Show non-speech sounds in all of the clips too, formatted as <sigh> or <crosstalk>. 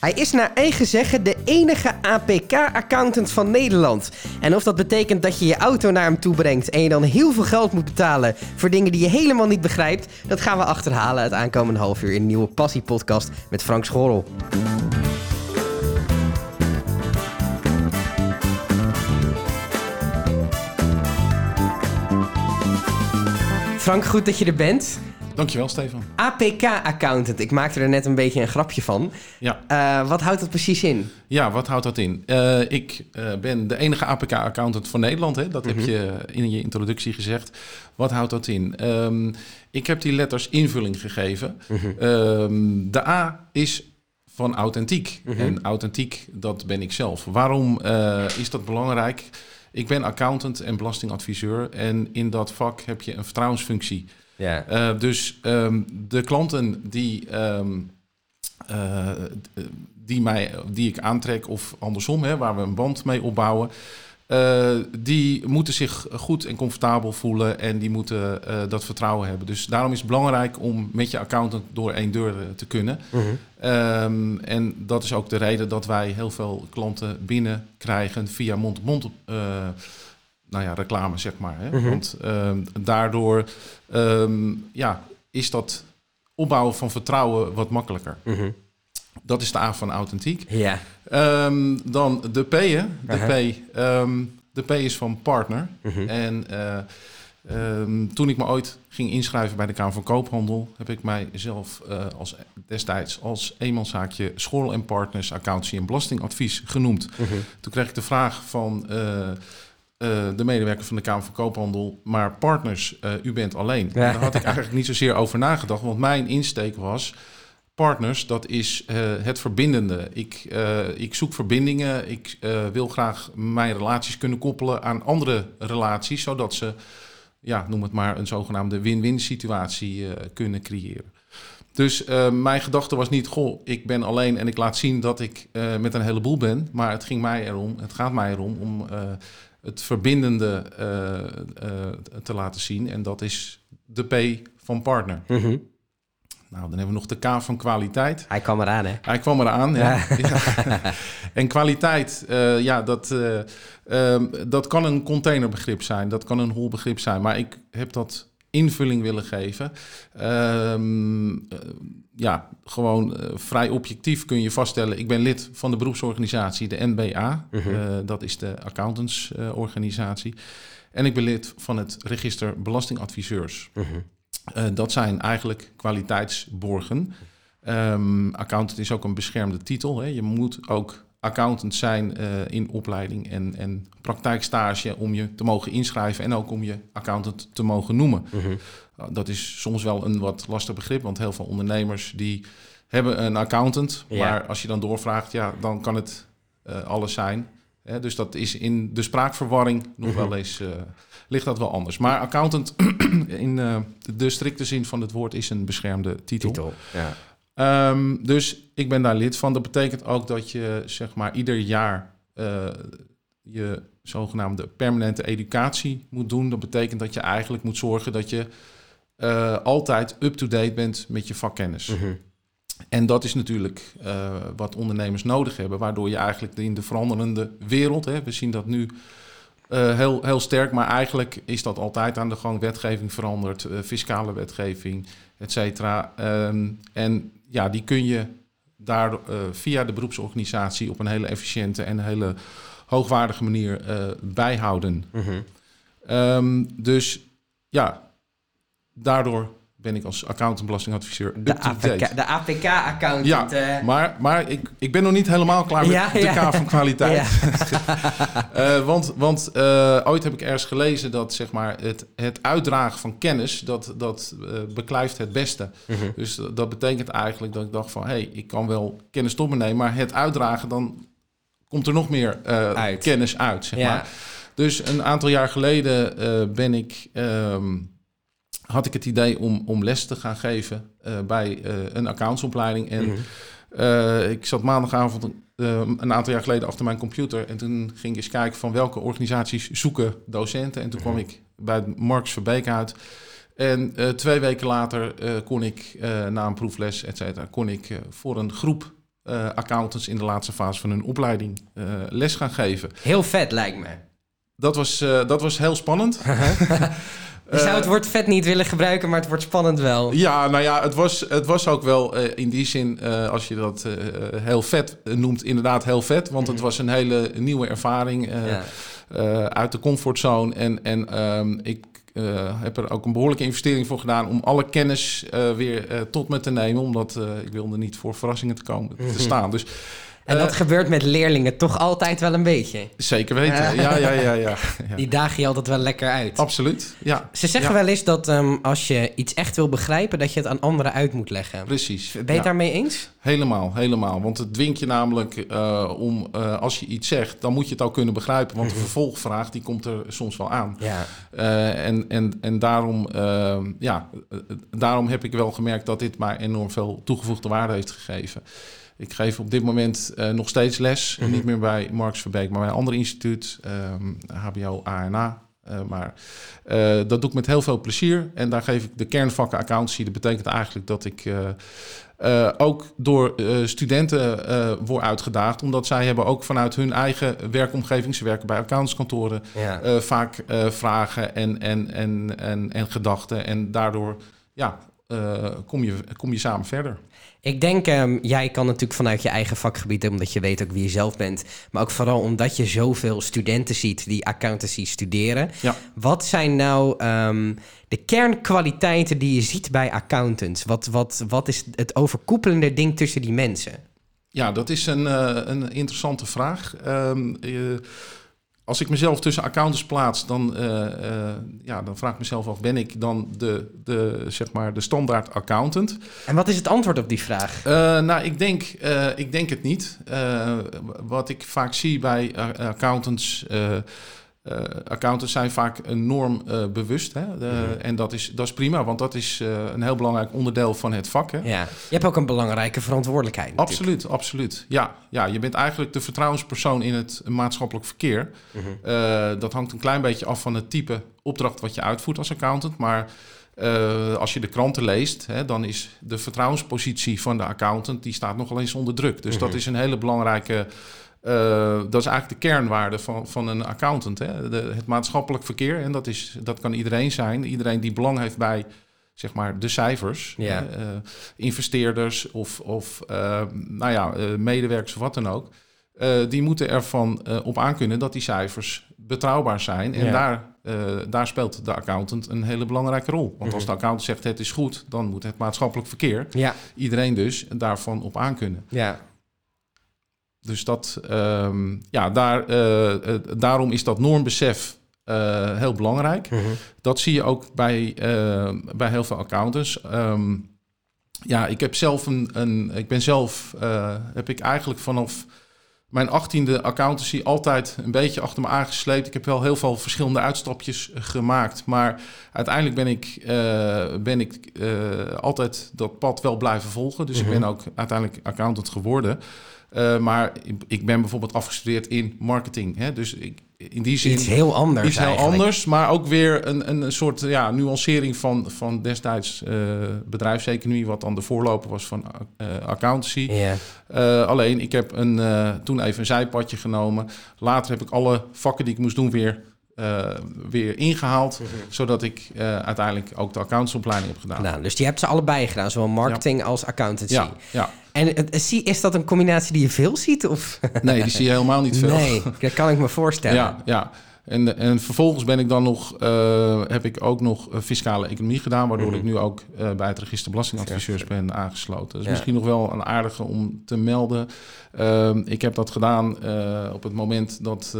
Hij is naar eigen zeggen de enige APK-accountant van Nederland. En of dat betekent dat je je auto naar hem toe brengt en je dan heel veel geld moet betalen voor dingen die je helemaal niet begrijpt, dat gaan we achterhalen het aankomende half uur in een nieuwe Passie-podcast met Frank Schorrel. Frank, goed dat je er bent. Dankjewel, Stefan. APK-accountant. Ik maakte er net een beetje een grapje van. Ja, Eh, wat houdt dat precies in? ja wat houdt dat in? Eh, ik eh, ben de enige APK-accountant van Nederland. Hè? Dat heb je in je introductie gezegd. Wat houdt dat in? Ehm, ik heb die letters invulling gegeven. Ehm, de A is van authentiek. En authentiek, dat ben ik zelf. Waarom is dat belangrijk? Ik ben accountant en belastingadviseur. En in dat vak heb je een vertrouwensfunctie. Ja. Eh, dus ehm, de klanten die, ehm, eh, die, mij, die ik aantrek, of andersom, hè, waar we een band mee opbouwen, eh, die moeten zich goed en comfortabel voelen en die moeten dat vertrouwen hebben. Dus daarom is het belangrijk om met je accountant door één deur te kunnen. Ehm, en dat is ook de reden dat wij heel veel klanten binnenkrijgen via mond-op-mond eh, nou ja, reclame, zeg maar. Hè? Want ehm, daardoor ehm, ja, is dat opbouwen van vertrouwen wat makkelijker. Dat is de A van authentiek. Ja. Ehm, dan de P, hè? De. P, de P is van partner. En eh, toen ik me ooit ging inschrijven bij de Kamer van Koophandel, heb ik mijzelf eh, als, destijds als eenmanszaakje School en Partners Accountancy en Belastingadvies genoemd. Toen kreeg ik de vraag van eh, de medewerker van de Kamer van Koophandel, maar partners, eh, u bent alleen. Ja. En daar had ik eigenlijk niet zozeer over nagedacht, want mijn insteek was partners, dat is eh, het verbindende. Ik, ik zoek verbindingen. Ik wil graag mijn relaties kunnen koppelen aan andere relaties, zodat ze, ja, noem het maar, een zogenaamde win-win situatie kunnen creëren. Dus mijn gedachte was niet, goh, ik ben alleen en ik laat zien dat ik met een heleboel ben. Maar het ging mij erom, het gaat mij erom om het verbindende eh, eh, te laten zien. En dat is de P van partner. Mhm. Nou, dan hebben we nog de K van kwaliteit. Hij kwam eraan, hè? Hij kwam eraan, ja. Ja. <laughs> En kwaliteit, eh, ja, dat, eh, ehm, dat kan een containerbegrip zijn, dat kan een holbegrip zijn, maar ik heb dat invulling willen geven. Ehm, eh, ja, gewoon eh, vrij objectief kun je vaststellen. Ik ben lid van de beroepsorganisatie, de NBA. Eh, dat is de accountantsorganisatie. en ik ben lid van het register Belastingadviseurs. Eh, dat zijn eigenlijk kwaliteitsborgen. Ehm, accountant is ook een beschermde titel. Hè. Je moet ook accountant zijn eh, in opleiding en, en praktijkstage om je te mogen inschrijven en ook om je accountant te mogen noemen. Nou, dat is soms wel een wat lastig begrip, want heel veel ondernemers die hebben een accountant, Ja. maar als je dan doorvraagt, ja, dan kan het eh, alles zijn. Hè. Dus dat is in de spraakverwarring nog wel eens, eh, ligt dat wel anders. Maar accountant <clears throat> in de strikte zin van het woord is een beschermde titel. Titel. Ja. Ehm, dus ik ben daar lid van. Dat betekent ook dat je zeg maar ieder jaar eh, je zogenaamde permanente educatie moet doen. Dat betekent dat je eigenlijk moet zorgen dat je eh, altijd up-to-date bent met je vakkennis. En dat is natuurlijk eh, wat ondernemers nodig hebben, waardoor je eigenlijk in de veranderende wereld, hè, we zien dat nu heel, heel sterk, maar eigenlijk is dat altijd aan de gang. Wetgeving verandert, fiscale wetgeving, et cetera. Ehm, en ja, die kun je daar eh, via de beroepsorganisatie op een hele efficiënte en hele hoogwaardige manier eh, bijhouden. Ehm, dus ja, daardoor ben ik als accountant belastingadviseur De. APK, de APK-accountant. Ja, eh, maar, maar ik, ik ben nog niet helemaal klaar met Ja, de ja. K van kwaliteit. <laughs> Eh, want want eh, ooit heb ik ergens gelezen dat zeg maar, het, het uitdragen van kennis, dat, dat eh, beklijft het beste. Mhm. Dus dat- dat betekent eigenlijk dat ik dacht van, hé, hey, ik kan wel kennis tot me nemen, maar het uitdragen, dan komt er nog meer eh, Uit. kennis uit. Zeg Ja. maar. Dus een aantal jaar geleden eh, ben ik, ehm, had ik het idee om, om les te gaan geven eh, bij eh, een accountsopleiding. En Mhm. eh, ik zat maandagavond een aantal jaar geleden achter mijn computer. En toen ging ik eens kijken van welke organisaties zoeken docenten. En toen kwam ik bij Marks Verbeek uit. En twee weken later kon ik, na een proefles, et cetera, kon ik voor een groep accountants in de laatste fase van hun opleiding les gaan geven. Heel vet lijkt me. Dat was, dat was heel spannend. <laughs> Je zou het woord vet niet willen gebruiken, maar het wordt spannend wel. Ja, nou ja, het was, het was ook wel eh, in die zin, eh, als je dat eh, heel vet noemt, inderdaad heel vet. Want het was een hele nieuwe ervaring eh, Ja. eh, uit de comfortzone. En, en ehm, ik eh, heb er ook een behoorlijke investering voor gedaan om alle kennis eh, weer eh, tot me te nemen. Omdat eh, ik wilde niet voor verrassingen te, komen, te staan. Dus En dat Eh, gebeurt met leerlingen toch altijd wel een beetje. zeker weten. Ja, ja, ja, ja. <laughs> Die dagen je altijd wel lekker uit. Absoluut, ja. Ze zeggen wel eens dat ehm, als je iets echt wil begrijpen, dat je het aan anderen uit moet leggen. Precies. Ben je het daarmee eens? Helemaal, helemaal. Want het dwingt je namelijk eh, om, eh, als je iets zegt, dan moet je het ook kunnen begrijpen. Want de vervolgvraag, die komt er soms wel aan. Ja. En, en, en daarom, eh, ja, daarom heb ik wel gemerkt dat dit mij enorm veel toegevoegde waarde heeft gegeven. Ik geef op dit moment eh, nog steeds les. Mhm. Niet meer bij Marks Verbeek, maar bij een ander instituut, ehm, HBO ANA. Eh, maar eh, dat doe ik met heel veel plezier. En daar geef ik de kernvakken accountancy. Dat betekent eigenlijk dat ik eh, eh, ook door eh, studenten eh word uitgedaagd. Omdat zij hebben ook vanuit hun eigen werkomgeving... ze werken bij accountantskantoren... ja. eh, vaak eh, vragen en, en, en, en, en gedachten. En daardoor ja, eh, kom, je, kom je samen verder. Ik denk, ehm, jij kan natuurlijk vanuit je eigen vakgebied, omdat je weet ook wie je zelf bent, maar ook vooral omdat je zoveel studenten ziet die accountancy studeren. Ja. Wat zijn nou ehm, de kernkwaliteiten die je ziet bij accountants? Wat, wat, wat is het overkoepelende ding tussen die mensen? Ja, dat is een, eh, een interessante vraag. Ehm, eh, als ik mezelf tussen accountants plaats, dan, eh, eh, ja, dan vraag ik mezelf af: ben ik dan de, de, zeg maar de standaard accountant? En wat is het antwoord op die vraag? Eh, nou, ik denk, ik denk het niet. Wat ik vaak zie bij accountants. Eh, accountants zijn vaak enorm eh, bewust. Hè? De- En dat is, dat is prima, want dat is eh, een heel belangrijk onderdeel van het vak. Hè? Ja. Je hebt ook een belangrijke verantwoordelijkheid. natuurlijk. Absoluut, absoluut. Ja, ja, je bent eigenlijk de vertrouwenspersoon in het maatschappelijk verkeer. Mhm. Dat hangt een klein beetje af van het type opdracht wat je uitvoert als accountant. Maar als je de kranten leest, hè, dan is de vertrouwenspositie van de accountant... die staat nogal eens onder druk. Dus dat is een hele belangrijke... eh, dat is eigenlijk de kernwaarde van, van een accountant. Hè? De, het maatschappelijk verkeer. En dat, is, dat kan iedereen zijn. Iedereen die belang heeft bij zeg maar, de cijfers. Ja. eh, investeerders of, of eh, nou ja, medewerkers of wat dan ook. Die moeten ervan op aankunnen dat die cijfers betrouwbaar zijn. En Ja. daar, daar speelt de accountant een hele belangrijke rol. Want als de accountant zegt het is goed, dan moet het maatschappelijk verkeer, Ja, iedereen dus, daarvan op aankunnen. ja. Dus dat, ehm, ja, daar, eh, eh, daarom is dat normbesef eh, heel belangrijk. Mhm. Dat zie je ook bij, eh, bij heel veel accountants. Ehm, ja, ik heb zelf een, een ik ben zelf, heb ik eigenlijk vanaf mijn achttiende accountancy altijd een beetje achter me aangesleept. Ik heb wel heel veel verschillende uitstapjes gemaakt, maar uiteindelijk ben ik, ben ik altijd dat pad wel blijven volgen. Dus ik ben ook uiteindelijk accountant geworden. Eh, maar ik- ben bijvoorbeeld afgestudeerd in marketing. Hè? Dus ik, in die zin Iets heel anders iets heel eigenlijk. anders, maar ook weer een, een, soort ja, nuancering van, van destijds eh, bedrijfseconomie, wat dan de voorloper was van eh, accountancy. Alleen, ik heb een, toen even een zijpadje genomen. Later heb ik alle vakken die ik moest doen weer, eh, weer ingehaald, zodat ik eh, uiteindelijk ook de accountantsopleiding heb gedaan. Nou, dus die hebt ze allebei gedaan, zowel marketing als accountancy. Ja, ja. En is dat een combinatie die je veel ziet? Of? Nee, die zie je helemaal niet veel. Nee, dat kan ik me <laughs> voorstellen. Ja, ja. En, en vervolgens ben ik dan nog, eh, heb ik ook nog eh, fiscale economie gedaan, waardoor Mhm. ik nu ook eh, bij het register belastingadviseurs ben aangesloten. Dat is Ja. misschien nog wel een aardige om te melden. Ehm, ik heb dat gedaan op het moment dat,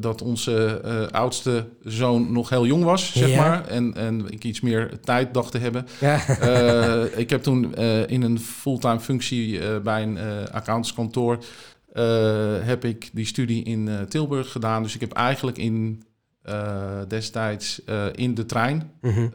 dat onze oudste zoon nog heel jong was, zeg Ja. maar. En, en ik iets meer tijd dacht te hebben. Ja. Ik heb toen in een fulltime functie bij een accountantskantoor eh, heb ik die studie in eh, Tilburg gedaan. Dus ik heb eigenlijk in eh, destijds eh, in de trein. Mhm.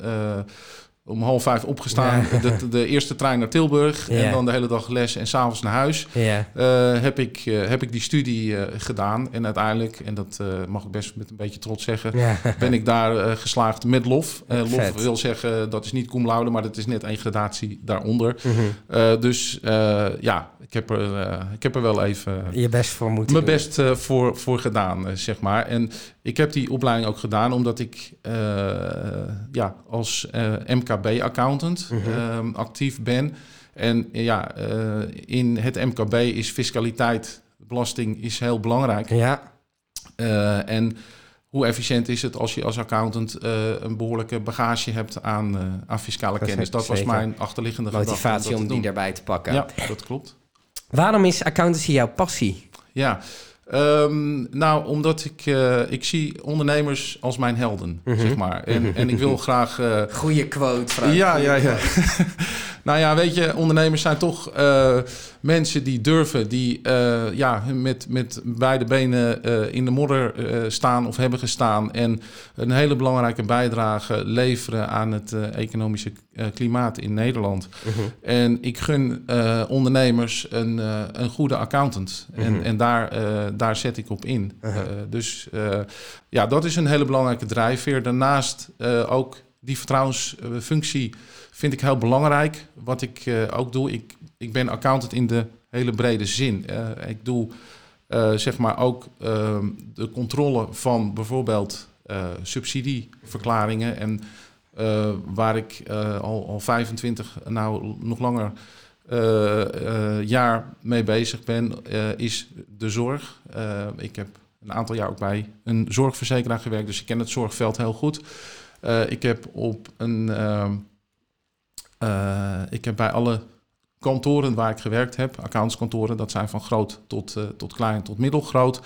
Om half vijf opgestaan. Ja. De, de eerste trein naar Tilburg. Ja. En dan de hele dag les en s'avonds naar huis. Ja. Eh, heb, ik, eh, heb ik die studie eh, gedaan. En uiteindelijk, en dat mag ik best met een beetje trots zeggen, ben ik daar geslaagd met lof. Lof wil zeggen, dat is niet cum laude, maar dat is net één gradatie daaronder. Mhm. Dus ja, ik heb, er, ik heb er wel even Je best voor moeten mijn doen. best voor, voor gedaan, zeg maar. En ik heb die opleiding ook gedaan omdat ik eh, ja, als eh, MKB-accountant Mhm. ehm, actief ben. En eh, ja, in het MKB is fiscaliteit, belasting is heel belangrijk. Ja. En hoe efficiënt is het als je als accountant een behoorlijke bagage hebt aan, aan fiscale Dat kennis? is Dat was mijn achterliggende. Motivatie om te die doen. erbij te pakken. Ja, dat klopt. Waarom is accountancy jouw passie? Ja, Ehm, nou, omdat ik, eh, ik zie ondernemers als mijn helden, Mhm. zeg maar. En, en ik wil graag... eh, Goeie quote, Frank. ja, ja, ja. <laughs> nou ja, weet je, ondernemers zijn toch eh, mensen die durven, die eh, ja, met, met beide benen eh, in de modder eh, staan of hebben gestaan en een hele belangrijke bijdrage leveren aan het economische klimaat in Nederland. Mhm. En ik gun eh, ondernemers een, eh, een goede accountant. En, Mhm. en daar, eh, daar zet ik op in. Eh, dus eh, ja, dat is een hele belangrijke drijfveer. Daarnaast eh, ook die vertrouwensfunctie vind ik heel belangrijk. Wat ik eh, ook doe, ik, ik ben accountant in de hele brede zin. Eh, ik doe eh, zeg maar ook ehm, de controle van bijvoorbeeld eh, subsidieverklaringen. En eh, waar ik eh, al, al 25, nou nog langer eh, jaar mee bezig ben, is de zorg. Ik heb een aantal jaar ook bij een zorgverzekeraar gewerkt, dus ik ken het zorgveld heel goed. Ik heb op een. ehm, eh, ik heb bij alle kantoren waar ik gewerkt heb, accountskantoren, dat zijn van groot tot, tot klein tot middelgroot,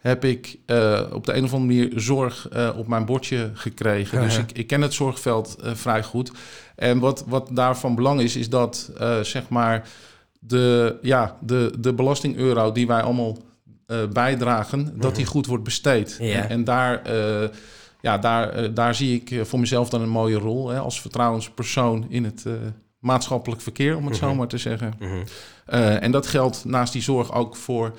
heb ik eh, op de een of andere manier zorg eh, op mijn bordje gekregen. Dus ik, ik ken het zorgveld eh, vrij goed. En wat, wat daarvan belang is, is dat zeg maar de, ja, de, de belastingeuro die wij allemaal bijdragen, dat die goed wordt besteed. Mhm. Ja. En, en daar, ja, daar, daar zie ik voor mezelf dan een mooie rol hè, als vertrouwenspersoon in het maatschappelijk verkeer, om het zo Mhm. maar te zeggen. Mhm. En dat geldt naast die zorg ook voor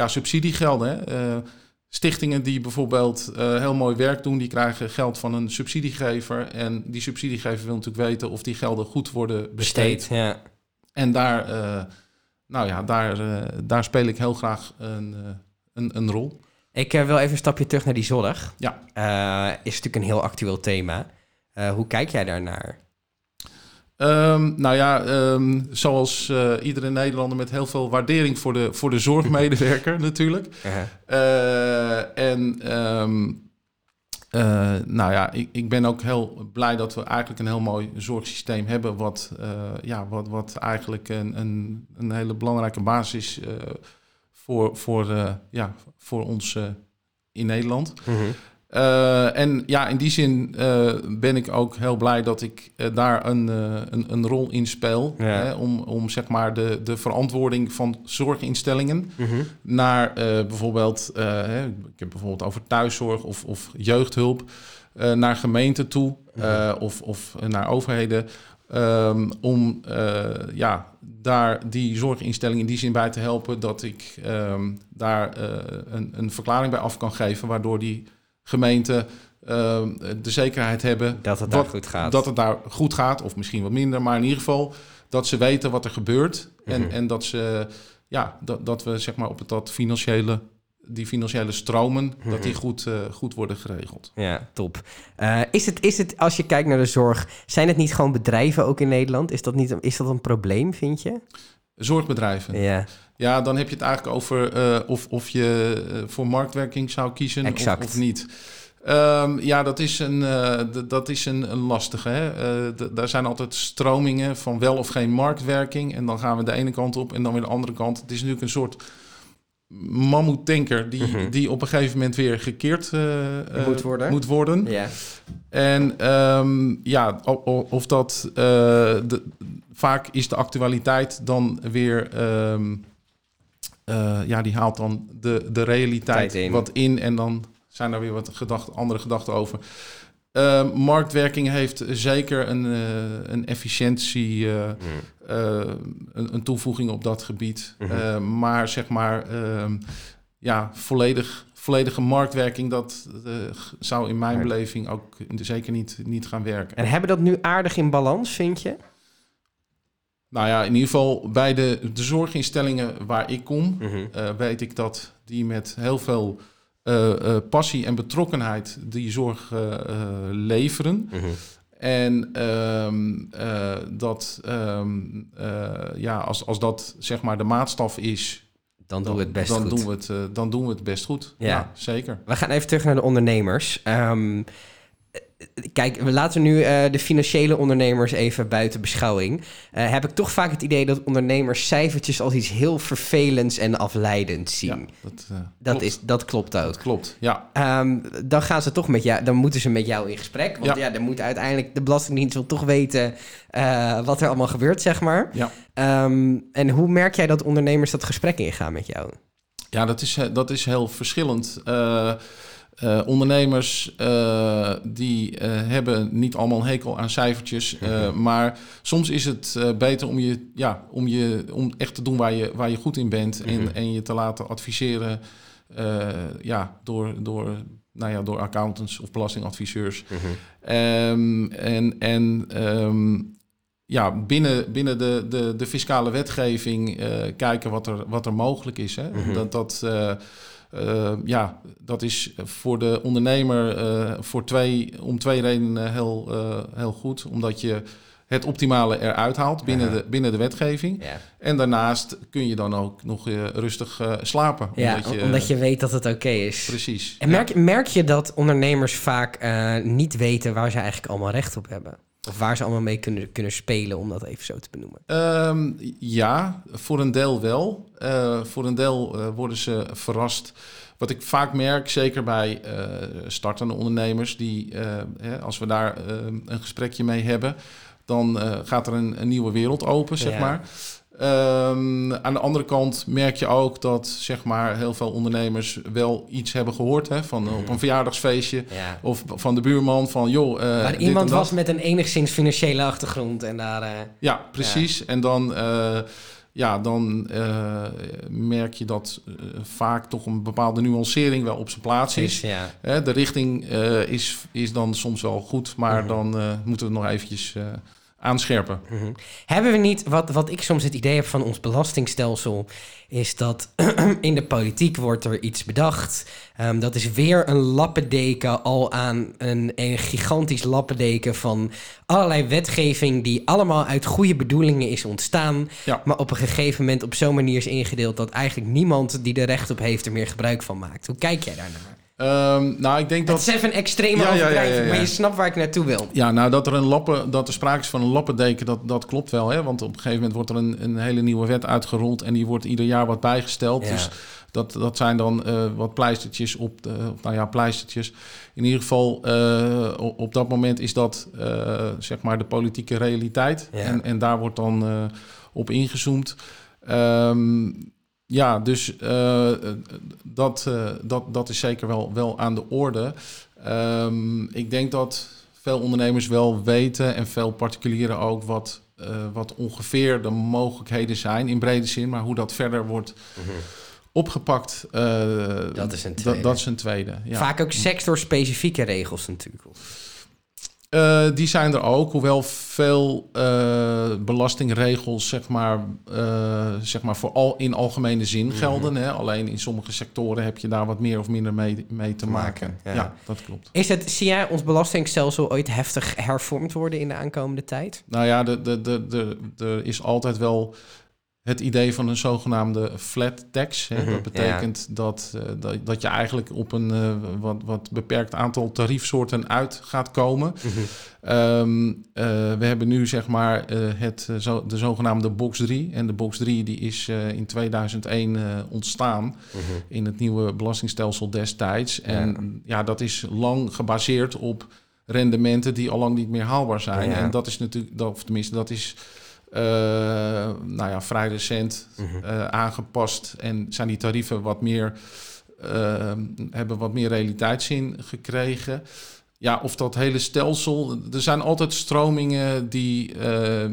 ja, subsidiegelden. Hè. Eh, stichtingen die bijvoorbeeld eh, heel mooi werk doen, die krijgen geld van een subsidiegever. En die subsidiegever wil natuurlijk weten of die gelden goed worden besteed. Besteed, ja. En daar, eh, nou ja, daar, daar speel ik heel graag een, een, een rol. Ik wil even een stapje terug naar die zorg. Ja. Is natuurlijk een heel actueel thema. Hoe kijk jij daarnaar? Ehm, nou ja, ehm, zoals eh, iedere Nederlander met heel veel waardering voor de, voor de zorgmedewerker <laughs> natuurlijk. Eh, en ehm, eh, nou ja, ik, ik ben ook heel blij dat we eigenlijk een heel mooi zorgsysteem hebben. Wat, ja, wat, wat eigenlijk een, een, een hele belangrijke basis is voor, voor, ja, voor ons in Nederland. Mhm. Eh, en ja, in die zin eh, ben ik ook heel blij dat ik eh, daar een, een, een rol in speel. Ja. Hè, om, om zeg maar de, de verantwoording van zorginstellingen Mhm. naar bijvoorbeeld, hè, ik heb bijvoorbeeld over thuiszorg of, of jeugdhulp, naar gemeenten toe eh, of, of naar overheden. ehm, om ja, daar die zorginstelling in die zin bij te helpen dat ik ehm, daar een, een verklaring bij af kan geven, waardoor die gemeenten ehm, de zekerheid hebben Dat het daar goed gaat. dat het daar goed gaat, of misschien wat minder, maar in ieder geval dat ze weten wat er gebeurt. En, Mhm. en dat ze ja, dat, dat we zeg maar op het dat financiële, die financiële stromen, dat die Mhm. goed, eh, goed worden geregeld. Ja, top. Eh, is, het, is het, als je kijkt naar de zorg, zijn het niet gewoon bedrijven ook in Nederland? Is dat, niet, is dat een probleem, vind je? Zorgbedrijven. Ja, Ja, dan heb je het eigenlijk over eh, of, of je eh, voor marktwerking zou kiezen of, Exact. of niet. Ehm, ja, dat is een, d- dat is een, een lastige. Hè? Daar zijn altijd stromingen van wel of geen marktwerking. En dan gaan we de ene kant op en dan weer de andere kant. Het is natuurlijk een soort mammoetanker die, Mhm. die op een gegeven moment weer gekeerd eh, eh, Moet worden. Moet worden. ja. En ehm, ja, of dat eh, de, vaak is de actualiteit dan weer. ehm, eh, ja, die haalt dan de, de realiteit in. wat in en dan zijn er weer wat gedacht, andere gedachten over. Uh, marktwerking heeft zeker een, uh, een efficiëntie, uh, een, een, toevoeging op dat gebied. Mm maar zeg maar, ehm, ja, volledig, volledige marktwerking, dat zou in mijn beleving ook zeker niet, niet gaan werken. En hebben dat nu aardig in balans, vind je? Nou ja, in ieder geval bij de, de zorginstellingen waar ik kom, mm weet ik dat die met heel veel passie en betrokkenheid die zorg uh, leveren. Mm -hmm. En um, dat, um, ja, als, als dat zeg maar de maatstaf is. Dan doen we het best dan goed. Doen we het, dan doen we het best goed. Ja, ja zeker. We gaan even terug naar de ondernemers. Um, Kijk, we laten nu uh, de financiële ondernemers even buiten beschouwing. Uh, heb ik toch vaak het idee dat ondernemers cijfertjes als iets heel vervelends en afleidends zien. Ja, dat, uh, dat, klopt. Is, dat klopt ook. Dat klopt, ja. Um, dan gaan ze toch met jou, dan moeten ze met jou in gesprek. Want ja, ja dan moet uiteindelijk de Belastingdienst wil toch weten wat er allemaal gebeurt, zeg maar. Ja. Um, en hoe merk jij dat ondernemers dat gesprek ingaan met jou? Ja, dat is, dat is heel verschillend. Uh, ondernemers uh, die uh, hebben niet allemaal een hekel aan cijfertjes. <laughs> maar soms is het beter om je, ja, om je om echt te doen waar je, waar je goed in bent. en, mhm. en je te laten adviseren ja, door, door, nou ja, door accountants of belastingadviseurs. Mhm. Um, en en um, ja, binnen, binnen de, de, de fiscale wetgeving kijken wat er, wat er mogelijk is. Hè? Mhm. Dat. dat uh, ja, dat is voor de ondernemer uh, voor twee, om twee redenen heel, uh, heel goed. Omdat je het optimale eruit haalt binnen, de, binnen de wetgeving. Ja. En daarnaast kun je dan ook nog rustig slapen. Ja, omdat je, omdat je weet dat het oké okay is. Precies. En merk, merk je dat ondernemers vaak niet weten waar ze eigenlijk allemaal recht op hebben? Of waar ze allemaal mee kunnen, kunnen spelen, om dat even zo te benoemen. Um, ja, voor een deel wel. Uh, voor een deel uh, worden ze verrast. Wat ik vaak merk, zeker bij uh, startende ondernemers, die hè, als we daar een gesprekje mee hebben, dan gaat er een, een, nieuwe wereld open, zeg ja. maar. Um, aan de andere kant merk je ook dat zeg maar, heel veel ondernemers wel iets hebben gehoord hè, van op een verjaardagsfeestje ja. of van de buurman van joh. Uh, maar iemand was met een enigszins financiële achtergrond en daar. Uh, ja, precies. Ja. En dan. Uh, ja, dan merk je dat vaak toch een bepaalde nuancering wel op zijn plaats is. Ja. De richting is, is dan soms wel goed, maar mm -hmm. dan moeten we nog eventjes aanscherpen. Mm -hmm. Hebben we niet, wat, wat ik soms het idee heb van ons belastingstelsel, is dat <clears throat> in de politiek wordt er iets bedacht. Um, dat is weer een lappendeken al aan een, een gigantisch lappendeken van allerlei wetgeving die allemaal uit goede bedoelingen is ontstaan. Ja. Maar op een gegeven moment op zo'n manier is ingedeeld dat eigenlijk niemand die er recht op heeft er meer gebruik van maakt. Hoe kijk jij daarnaar? Um, nou, ik denk dat... Het is even een extreme ja, overdrijving, ja, ja, maar je snapt waar ik naartoe wil. Ja, nou, dat er, een lappen, dat er sprake is van een lappendeken, dat, dat klopt wel. Hè? Want op een gegeven moment wordt er een, een hele nieuwe wet uitgerold... en die wordt ieder jaar wat bijgesteld. Dus dat, dat zijn dan uh, wat pleistertjes op, de, nou ja, pleistertjes. In ieder geval, uh, op, dat moment is dat, uh, zeg maar, de politieke realiteit. En, en daar wordt dan op ingezoomd. Um, ja, dus uh, dat, uh, dat, dat is zeker wel, wel aan de orde. Um, ik denk dat veel ondernemers wel weten en veel particulieren ook wat, uh, wat ongeveer de mogelijkheden zijn in brede zin, maar hoe dat verder wordt mm -hmm. opgepakt, dat is een tweede. Dat is een tweede ja. Vaak ook sectorspecifieke regels natuurlijk. Uh, die zijn er ook, hoewel veel uh, belastingregels zeg maar, uh, zeg maar voor al, in algemene zin mm -hmm. gelden. Hè? Alleen in sommige sectoren heb je daar wat meer of minder mee, mee te maken. maken. Ja. ja. dat klopt. Is het, zie jij ons belastingstelsel ooit heftig hervormd worden in de aankomende tijd? Nou ja, er is altijd wel het idee van een zogenaamde flat tax. Hè. Mm -hmm, dat betekent ja. dat, uh, dat, dat je eigenlijk op een uh, wat, wat beperkt aantal tariefsoorten uit gaat komen. Mm -hmm. um, uh, we hebben nu zeg maar het, zo, de zogenaamde box 3. En de box 3 die is in 2001 ontstaan mm -hmm. in het nieuwe belastingstelsel destijds. En ja. ja, dat is lang gebaseerd op rendementen die al lang niet meer haalbaar zijn. Ja. En dat is natuurlijk, of tenminste, dat is nou ja, vrij recent uh, aangepast en zijn die tarieven wat meer, uh, hebben wat meer realiteitszin gekregen. ja, of dat hele stelsel. Er zijn altijd stromingen die, uh,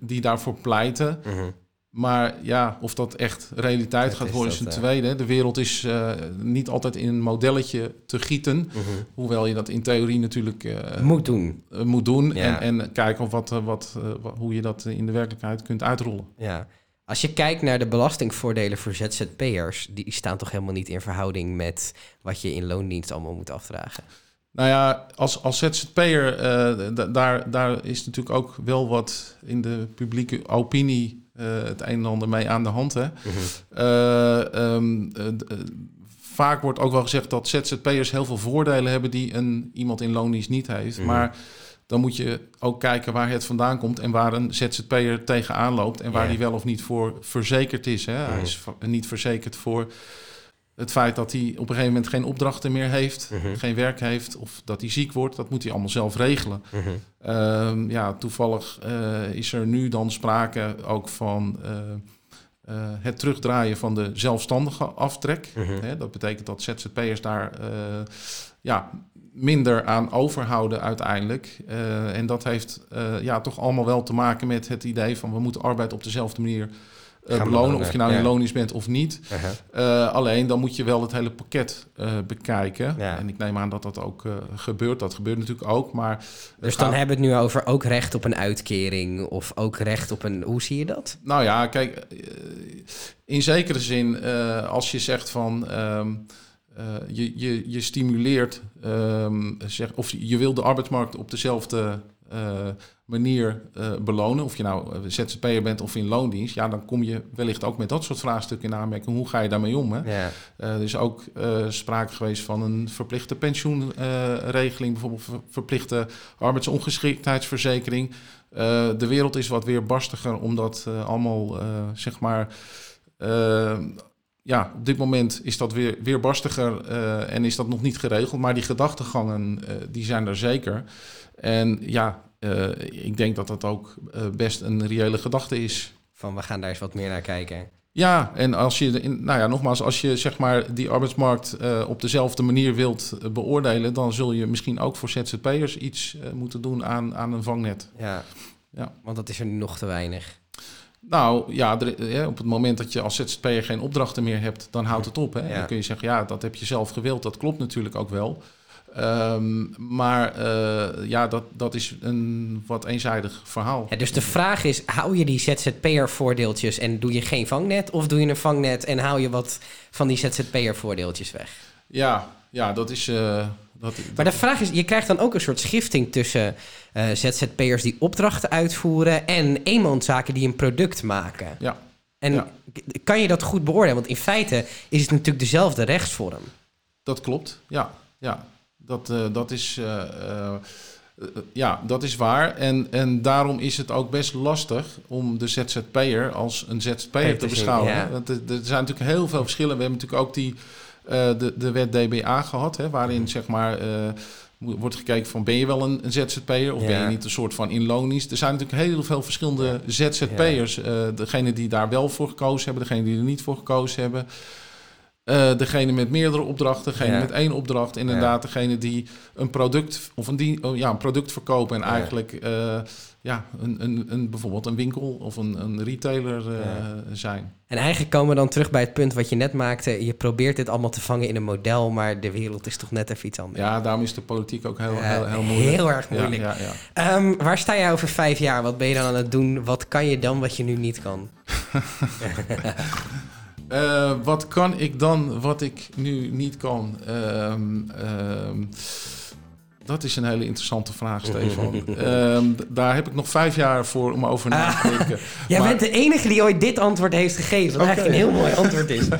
die daarvoor pleiten. Mhm. Maar ja, of dat echt realiteit Dat gaat worden, is een eh. tweede. De wereld is eh, niet altijd in een modelletje te gieten. Mhm. Hoewel je dat in theorie natuurlijk eh, Moet doen. moet doen. Ja. En, en kijken of wat, wat, wa- hoe je dat in de werkelijkheid kunt uitrollen. Ja. Als je kijkt naar de belastingvoordelen voor ZZP'ers, die staan toch helemaal niet in verhouding met wat je in loondienst allemaal moet afdragen. Nou ja, als, als ZZP'er, da- daar, daar is natuurlijk ook wel wat in de publieke opinie het een en ander mee aan de hand. Hè? Eh, ehm, eh, eh, vaak wordt ook wel gezegd dat ZZP'ers heel veel voordelen hebben die een, iemand in loondienst niet heeft. Mhm. Maar dan moet je ook kijken waar het vandaan komt en waar een ZZP'er tegenaan loopt en waar Ja. die wel of niet voor verzekerd is. Hè? Hij Mhm. is niet verzekerd voor het feit dat hij op een gegeven moment geen opdrachten meer heeft, Mhm. geen werk heeft of dat hij ziek wordt. Dat moet hij allemaal zelf regelen. Mhm. Ehm, ja, toevallig eh, is er nu dan sprake ook van eh, eh, het terugdraaien van de zelfstandige aftrek. Mhm. Dat betekent dat ZZP'ers daar ja, minder aan overhouden uiteindelijk. En dat heeft ja, toch allemaal wel te maken met het idee van we moeten arbeid op dezelfde manier belonen. belonen, Of je nou ja. in loondienst bent of niet. Aha. Eh, alleen dan moet je wel het hele pakket eh, bekijken. Ja. En ik neem aan dat dat ook eh, gebeurt. Dat gebeurt natuurlijk ook. Maar Dus dan hebben we het nu over ook recht op een uitkering of ook recht op een... Hoe zie je dat? Nou ja, kijk, in zekere zin, eh, als je zegt van ehm, eh, je, je, je stimuleert, ehm, zeg, of je wil de arbeidsmarkt op dezelfde eh, manier eh, belonen, of je nou eh, ZZP'er bent of in loondienst, ja, dan kom je wellicht ook met dat soort vraagstukken in aanmerking. Hoe ga je daarmee om? Hè? Ja. Er is ook sprake geweest van een verplichte pensioenregeling, bijvoorbeeld ver- verplichte arbeidsongeschiktheidsverzekering. De wereld is wat weer barstiger, omdat allemaal, zeg maar, ja, op dit moment is dat weer, weer barstiger en is dat nog niet geregeld. Maar die gedachtegangen, die zijn er zeker. En ja, eh, ik denk dat dat ook eh, best een reële gedachte is. Van we gaan daar eens wat meer naar kijken. Ja, en als je, in, nou ja, nogmaals, als je zeg maar die arbeidsmarkt eh, op dezelfde manier wilt beoordelen, dan zul je misschien ook voor ZZP'ers iets moeten doen aan, aan een vangnet. Ja. Ja. Want dat is er nog te weinig. Nou ja, er- op het moment dat je als ZZP'er geen opdrachten meer hebt, dan houdt het op. Hè? Ja. Dan kun je zeggen, ja, dat heb je zelf gewild. Dat klopt natuurlijk ook wel. Ehm, maar eh, ja, dat, dat is een wat eenzijdig verhaal. Ja, dus de vraag is, hou je die ZZP'er-voordeeltjes en doe je geen vangnet? Of doe je een vangnet en hou je wat van die ZZP'er-voordeeltjes weg? Ja, ja dat is... eh, dat, Maar de vraag is, je krijgt dan ook een soort schifting tussen eh, ZZP'ers die opdrachten uitvoeren en eenmanszaken die een product maken. Ja. En Ja. kan je dat goed beoordelen? Want in feite is het natuurlijk dezelfde rechtsvorm. Dat klopt, ja. ja. Dat, eh, dat, is, eh, eh, ja, dat is waar. En, en daarom is het ook best lastig om de ZZP'er als een ZZP'er te beschouwen. ja. Want er, er zijn natuurlijk heel veel verschillen. We hebben natuurlijk ook die, de, de wet DBA gehad, hè, waarin zeg maar... wordt gekeken van ben je wel een, een ZZP'er of ben je niet een soort van in loondienst. Er zijn natuurlijk heel veel verschillende ZZP'ers. Eh degene die daar wel voor gekozen hebben, degene die er niet voor gekozen hebben. Eh, degene met meerdere opdrachten, degene Ja. met één opdracht. Inderdaad, degene die een product of een, dien, oh, ja, een product verkopen en Ja. eigenlijk eh, ja, een, een, een, bijvoorbeeld een winkel of een, een retailer eh, zijn. En eigenlijk komen we dan terug bij het punt wat je net maakte. Je probeert dit allemaal te vangen in een model, maar de wereld is toch net even iets anders. Ja, daarom is de politiek ook heel, heel, heel moeilijk. heel erg moeilijk. Ehm, waar sta jij over vijf jaar? Wat ben je dan aan het doen? Wat kan je dan wat je nu niet kan? <laughs> Eh, wat kan ik dan wat ik nu niet kan? Ehm, ehm, dat is een hele interessante vraag, <laughs> Stefan. Ehm, daar heb ik nog vijf jaar voor om over na te denken. <laughs> Jij Maar- bent de enige die ooit dit antwoord heeft gegeven. Wat eigenlijk een heel mooi antwoord is. <laughs>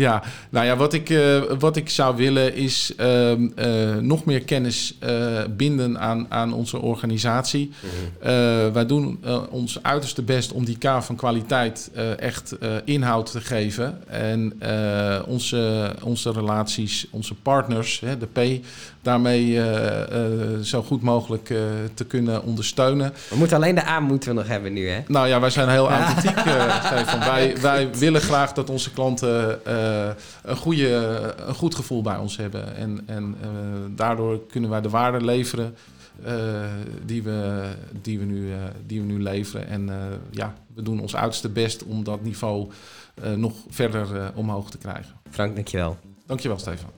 Ja, nou ja, wat ik, eh, wat ik zou willen is ehm, eh, nog meer kennis eh, binden aan, aan onze organisatie. Eh, wij doen ons uiterste best om die K van kwaliteit echt inhoud te geven. En onze, onze relaties, onze partners, hè, de P, daarmee zo goed mogelijk te kunnen ondersteunen. We moeten alleen de A moeten we nog hebben nu, hè? Nou ja, wij zijn heel <laughs> authentiek, Stefan. Wij, wij willen graag dat onze klanten een, goede, een goed gevoel bij ons hebben. En, en daardoor kunnen wij de waarde leveren die, we, die, we nu, die we nu leveren. En ja, we doen ons uiterste best om dat niveau nog verder omhoog te krijgen. Frank, dankjewel. Dankjewel, Stefan.